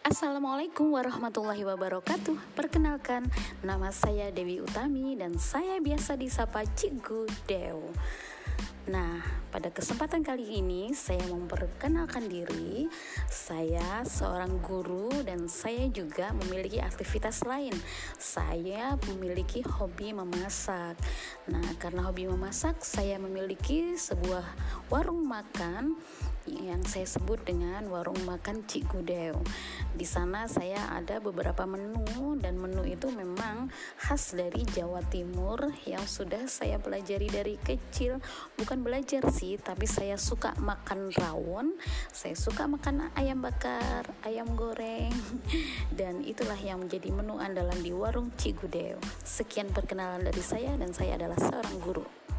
Assalamualaikum warahmatullahi wabarakatuh. Perkenalkan, nama saya Dewi Utami dan saya biasa disapa Cikgu Dew Nah, pada kesempatan kali ini saya memperkenalkan diri. Saya seorang guru dan saya juga memiliki aktivitas lain. Saya memiliki hobi memasak. Nah, karena hobi memasak saya memiliki sebuah warung makan yang saya sebut dengan warung makan Cik Gudeo. Di sana saya ada beberapa menu dan menu itu memang khas dari Jawa Timur yang sudah saya pelajari dari kecil. Bukan belajar sih, tapi saya suka makan rawon, saya suka makan ayam bakar, ayam goreng, dan itulah yang menjadi menu andalan di warung Cik Gudeo. Sekian perkenalan dari saya dan saya adalah seorang guru.